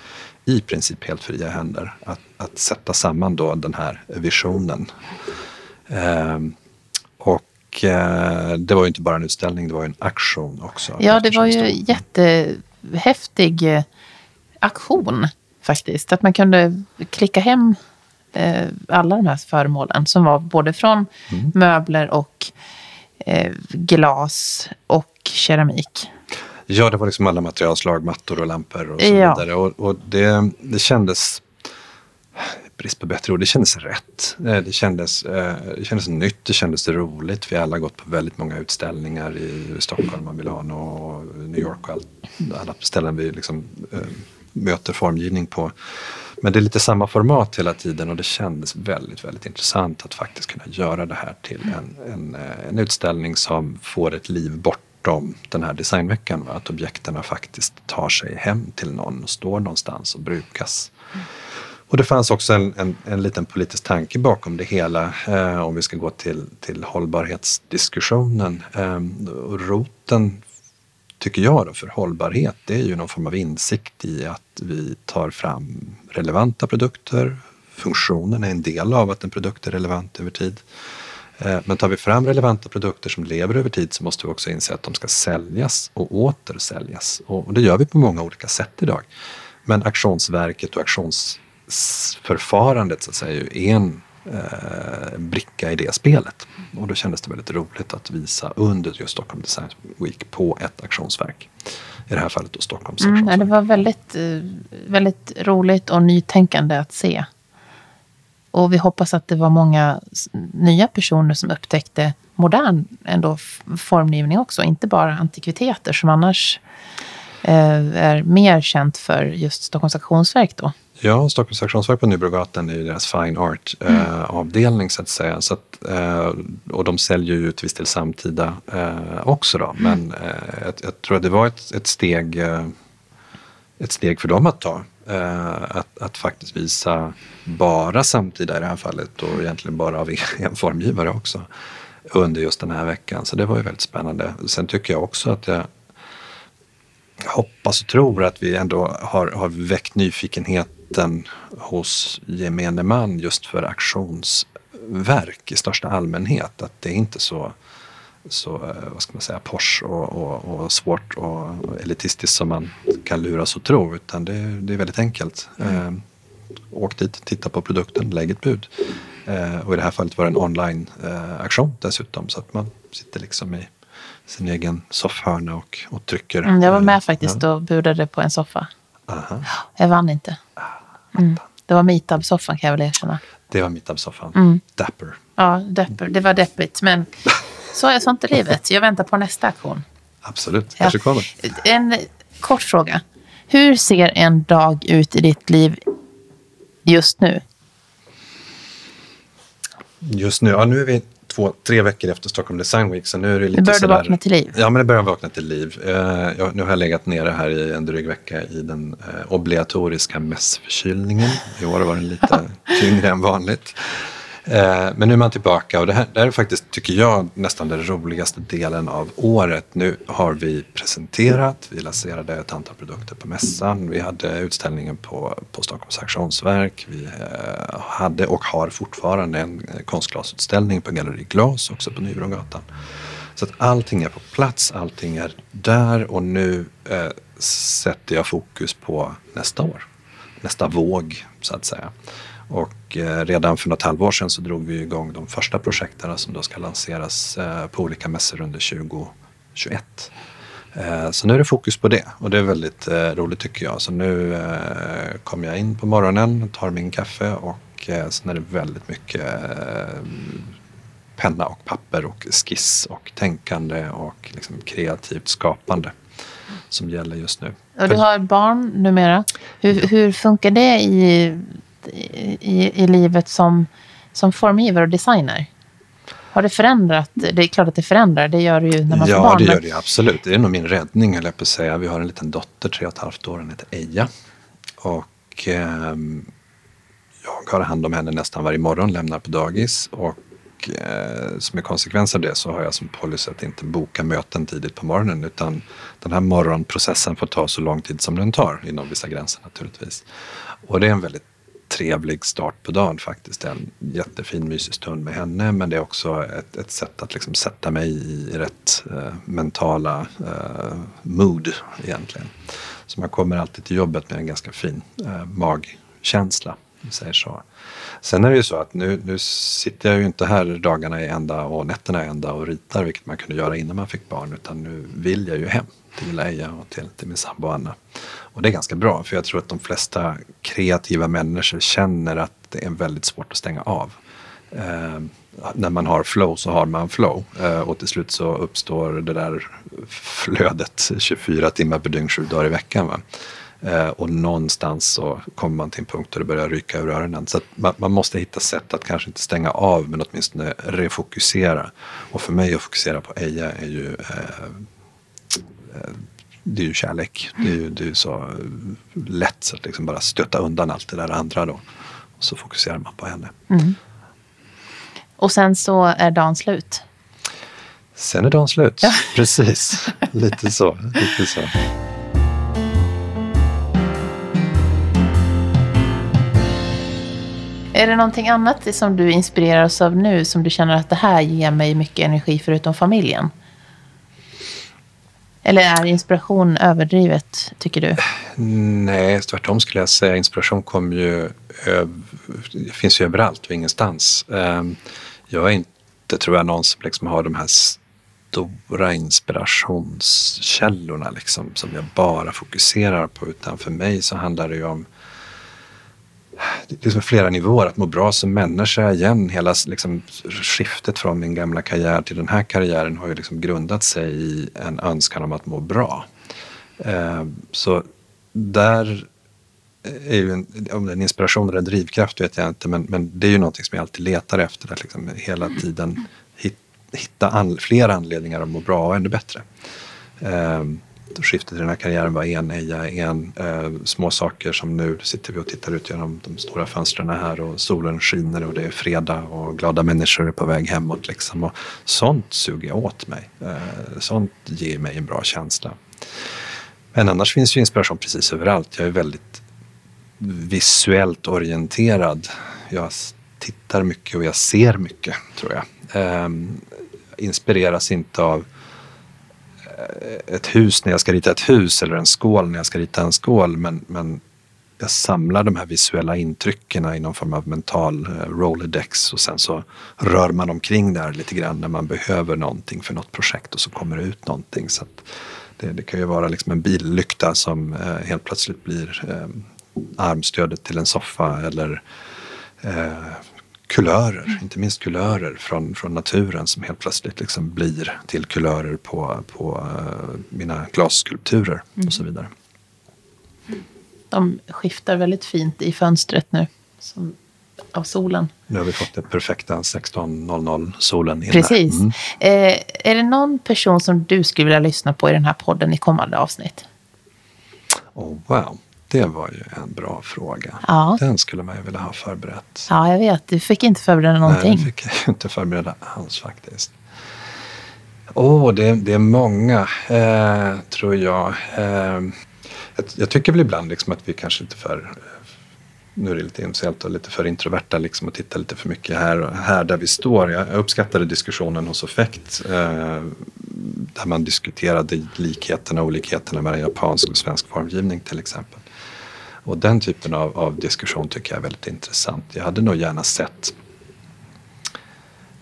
i princip helt fria händer att, att sätta samman då den här visionen. Eh, och eh, det var ju inte bara en utställning, det var ju en aktion också. Ja, det var ju jättehäftig eh, aktion faktiskt. Att man kunde klicka hem alla de här föremålen som var både från mm. möbler och eh, glas och keramik. Ja, det var liksom alla materialslag, mattor och lampor och så ja. vidare. Och, och det, det kändes, brist på bättre ord, det kändes rätt. Eh, det kändes, eh, det kändes nytt, det kändes roligt. Vi har alla gått på väldigt många utställningar i Stockholm och Milano och New York och allt, alla ställen vi liksom, eh, möter formgivning på. Men det är lite samma format hela tiden och det kändes väldigt, väldigt intressant att faktiskt kunna göra det här till en, en, eh, en utställning som får ett liv bortom den här designveckan. Att objekten faktiskt tar sig hem till någon och står någonstans och brukas. Och det fanns också en, en, en liten politisk tanke bakom det hela, eh, om vi ska gå till, till hållbarhetsdiskussionen. Eh, roten tycker jag då, för hållbarhet, det är ju någon form av insikt i att vi tar fram relevanta produkter. Funktionen är en del av att en produkt är relevant över tid. Eh, men tar vi fram relevanta produkter som lever över tid så måste vi också inse att de ska säljas och återsäljas. Och det gör vi på många olika sätt idag. Men auktionsverket och auktionsförfarandet så att säga, är ju en eh, bricka i det spelet. Och då kändes det väldigt roligt att visa under just Stockholm Design Week på ett auktionsverk. I det här fallet då Stockholms mm, auktionsverk. Det var väldigt, eh, väldigt roligt och nytänkande att se. Och vi hoppas att det var många nya personer som upptäckte modern ändå formgivning också. Inte bara antikviteter som annars eh, är mer känt för just Stockholms auktionsverk då. Ja, Stockholms auktionsverk på Nybrogatan är ju deras fine art-avdelning mm. så att säga. Så att, eh, och de säljer ju ut viss till samtida eh, också då. Men eh, jag, jag, tror att det var ett, ett, steg, ett steg för dem att ta. Att, att faktiskt visa bara samtida i det här fallet och egentligen bara av en formgivare också under just den här veckan. Så det var ju väldigt spännande. Sen tycker jag också att jag hoppas och tror att vi ändå har, har väckt nyfikenhet debatten hos gemene man just för auktionsverk i största allmänhet. Att det är inte så, så eh, vad ska man säga, Porsche och, och, och svårt och elitistiskt som man kan luras att tro. Utan det, det är väldigt enkelt. Mm. Eh, åk dit, titta på produkten, lägg ett bud. Eh, och i det här fallet var det en online-auktion eh, dessutom. Så att man sitter liksom i sin egen soffhörna och, och trycker. Mm, jag var med faktiskt ja. och budade på en soffa. Aha. Jag vann inte. Mm. Det var Meetup-soffan kan jag väl erkänna. Det var Meetup-soffan. Mm. Dapper. Ja, dapper. Det var deppigt. Men så är sånt i livet. Jag väntar på nästa aktion. Absolut, kanske ja. kommer. En kort fråga. Hur ser en dag ut i ditt liv just nu? Just nu? Ja, nu är vi två, tre veckor efter Stockholm Design Week. Så nu är det lite nu börjar du vakna till liv? Ja, men det börjar vakna till liv. Uh, jag, nu har jag legat nere här i en dryg vecka i den uh, obligatoriska mässförkylningen. I år var den lite tyngre än vanligt. Eh, men nu är man tillbaka och det här, det här är faktiskt, tycker jag, nästan den roligaste delen av året. Nu har vi presenterat, vi lanserade ett antal produkter på mässan. Vi hade utställningen på, på Stockholms auktionsverk. Vi eh, hade och har fortfarande en eh, konstglasutställning på Galleri Glas också på Nybrogatan. Så att allting är på plats, allting är där och nu eh, sätter jag fokus på nästa år. Nästa våg, så att säga. Och eh, redan för något halvår sedan så drog vi igång de första projekten som då ska lanseras eh, på olika mässor under 2021. Eh, så nu är det fokus på det och det är väldigt roligt tycker jag. Så nu kommer jag in på morgonen, tar min kaffe och sen är det väldigt mycket penna och papper och skiss och tänkande och liksom kreativt skapande som gäller just nu. Och du har barn numera. Hur, hur funkar det i i, i livet som, som formgivare och designer? Har det förändrat? Det är klart att det förändrar, det gör det ju när man ja, får barn. Ja, det gör det absolut. Det är nog min räddning, eller att säga. Vi har en liten dotter, tre och ett halvt år, hon heter Eja. Och eh, jag har hand om henne nästan varje morgon, lämnar på dagis. Och eh, som en konsekvens av det så har jag som policy att inte boka möten tidigt på morgonen utan den här morgonprocessen får ta så lång tid som den tar inom vissa gränser naturligtvis. Och det är en väldigt trevlig start på dagen faktiskt. En jättefin mysig stund med henne men det är också ett, ett sätt att liksom sätta mig i rätt eh, mentala eh, mood egentligen. Så man kommer alltid till jobbet med en ganska fin eh, magkänsla. Säger så. Sen är det ju så att nu, nu sitter jag ju inte här dagarna i ända och nätterna i ända och ritar vilket man kunde göra innan man fick barn utan nu vill jag ju hem till Leia och till, till min sambo Anna. Och det är ganska bra för jag tror att de flesta kreativa människor känner att det är väldigt svårt att stänga av. Eh, när man har flow så har man flow eh, och till slut så uppstår det där flödet 24 timmar per dygn, sju dagar i veckan. Va? Eh, och någonstans så kommer man till en punkt där det börjar ryka ur öronen. Så man, man, måste hitta sätt att kanske inte stänga av men åtminstone refokusera. Och för mig att fokusera på Eja är ju eh, eh det är ju kärlek. Det är ju det är så lätt så att liksom bara stötta undan allt det där andra då. Och så fokuserar man på henne. Mm. Och sen så är dagen slut? Sen är dagen slut. Ja. Precis, lite så. Lite så. Är det någonting annat som du inspireras av nu som du känner att det här ger mig mycket energi förutom familjen? Eller är inspiration överdrivet, tycker du? Nej, tvärtom skulle jag säga. Inspiration kommer ju, finns ju överallt och ingenstans. Ehm, jag är inte, tror jag, någon som liksom har de här stora inspirationskällorna liksom, som jag bara fokuserar på. Utan för mig så handlar det ju om det är liksom flera nivåer. Att må bra som människa igen. Hela liksom, skiftet från min gamla karriär till den här karriären har ju liksom grundat sig i en önskan om att må bra. Eh, så där är ju en, om det är en inspiration eller en drivkraft vet jag inte men, men det är ju någonting som jag alltid letar efter. Att liksom hela tiden hitta an, fler anledningar att må bra och ännu bättre. Eh, skiftet i den här karriären var en eja, en eh, små saker som nu sitter vi och tittar ut genom de stora fönstren här och solen skiner och det är fredag och glada människor är på väg hemåt. Liksom. Och sånt suger jag åt mig. Eh, sånt ger mig en bra känsla. Men annars finns ju inspiration precis överallt. Jag är väldigt visuellt orienterad. Jag tittar mycket och jag ser mycket, tror jag. Eh, inspireras inte av Eh, ett hus när jag ska rita ett hus eller en skål när jag ska rita en skål. Men, men jag samlar de här visuella intrycken i någon form av mental eh, rolodex och sen så rör man omkring där lite grann när man behöver någonting för något projekt och så kommer det ut någonting. Så det, det, kan ju vara liksom en billykta som eh, helt plötsligt blir eh, armstödet till en soffa eller eh, kulörer, inte minst kulörer från, från naturen som helt plötsligt liksom blir till kulörer på, på uh, mina glasskulpturer mm. och så vidare. De skiftar väldigt fint i fönstret nu som, av solen. Nu har vi fått den perfekta 16.00 solen inne. Precis. Mm. Eh, är det någon person som du skulle vilja lyssna på i den här podden i kommande avsnitt? Oh, wow. Det var ju en bra fråga. Ja. Den skulle man ju vilja ha förberett. Ja, jag vet. Du fick inte förbereda någonting. Nej, det fick jag inte förbereda alls faktiskt. Åh, oh, det, det, är många, eh, tror jag. Eh, jag. jag. tycker väl ibland liksom att vi kanske inte för nu är det lite inställt och lite för introverta liksom och tittar lite för mycket här, här där vi står. Jag uppskattade diskussionen hos Offekt eh, där man diskuterade likheterna och olikheterna mellan japansk och svensk formgivning till exempel. Och den typen av, av diskussion tycker jag är väldigt intressant. Jag hade nog gärna sett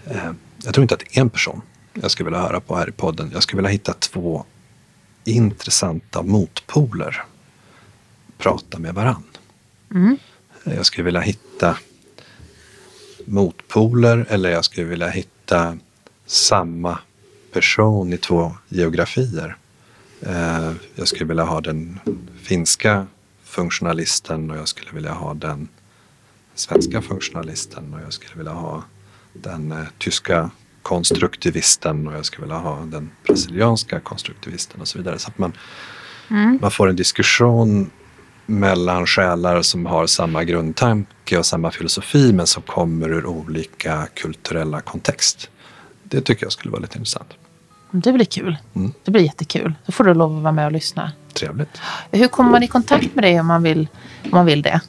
eh, jag tror inte att det är en person jag skulle vilja höra på här i podden. Jag skulle vilja hitta två intressanta motpoler prata med varann. Mm. Jag skulle vilja hitta motpoler eller jag skulle vilja hitta samma person i två geografier. Eh, jag skulle vilja ha den finska funktionalisten och jag skulle vilja ha den svenska funktionalisten och jag skulle vilja ha den eh, tyska konstruktivisten och jag skulle vilja ha den brasilianska konstruktivisten och så vidare. Så att man, mm. man får en diskussion mellan själar som har samma grundtanke och samma filosofi men som kommer ur olika kulturella kontext. Det tycker jag skulle vara lite intressant. Det blir kul. Mm. Det blir jättekul. Då får du lov att vara med och lyssna. Trevligt. Hur kommer man i kontakt med dig om man vill, om man vill det?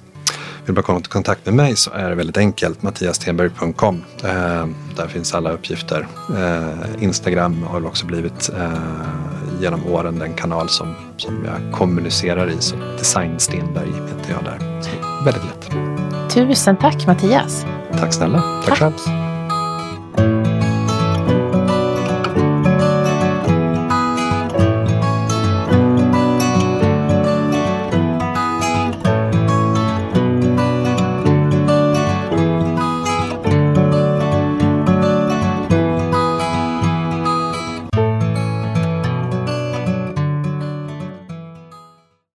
Vill man komma i kontakt med mig så är det väldigt enkelt. mattiastenberg.com. Eh, där finns alla uppgifter. Eh, Instagram har också blivit eh, genom åren den kanal som, som jag kommunicerar i. Så Design Stenberg heter jag där. Så väldigt lätt. Tusen tack Mattias. Tack snälla. Tack, tack. själv.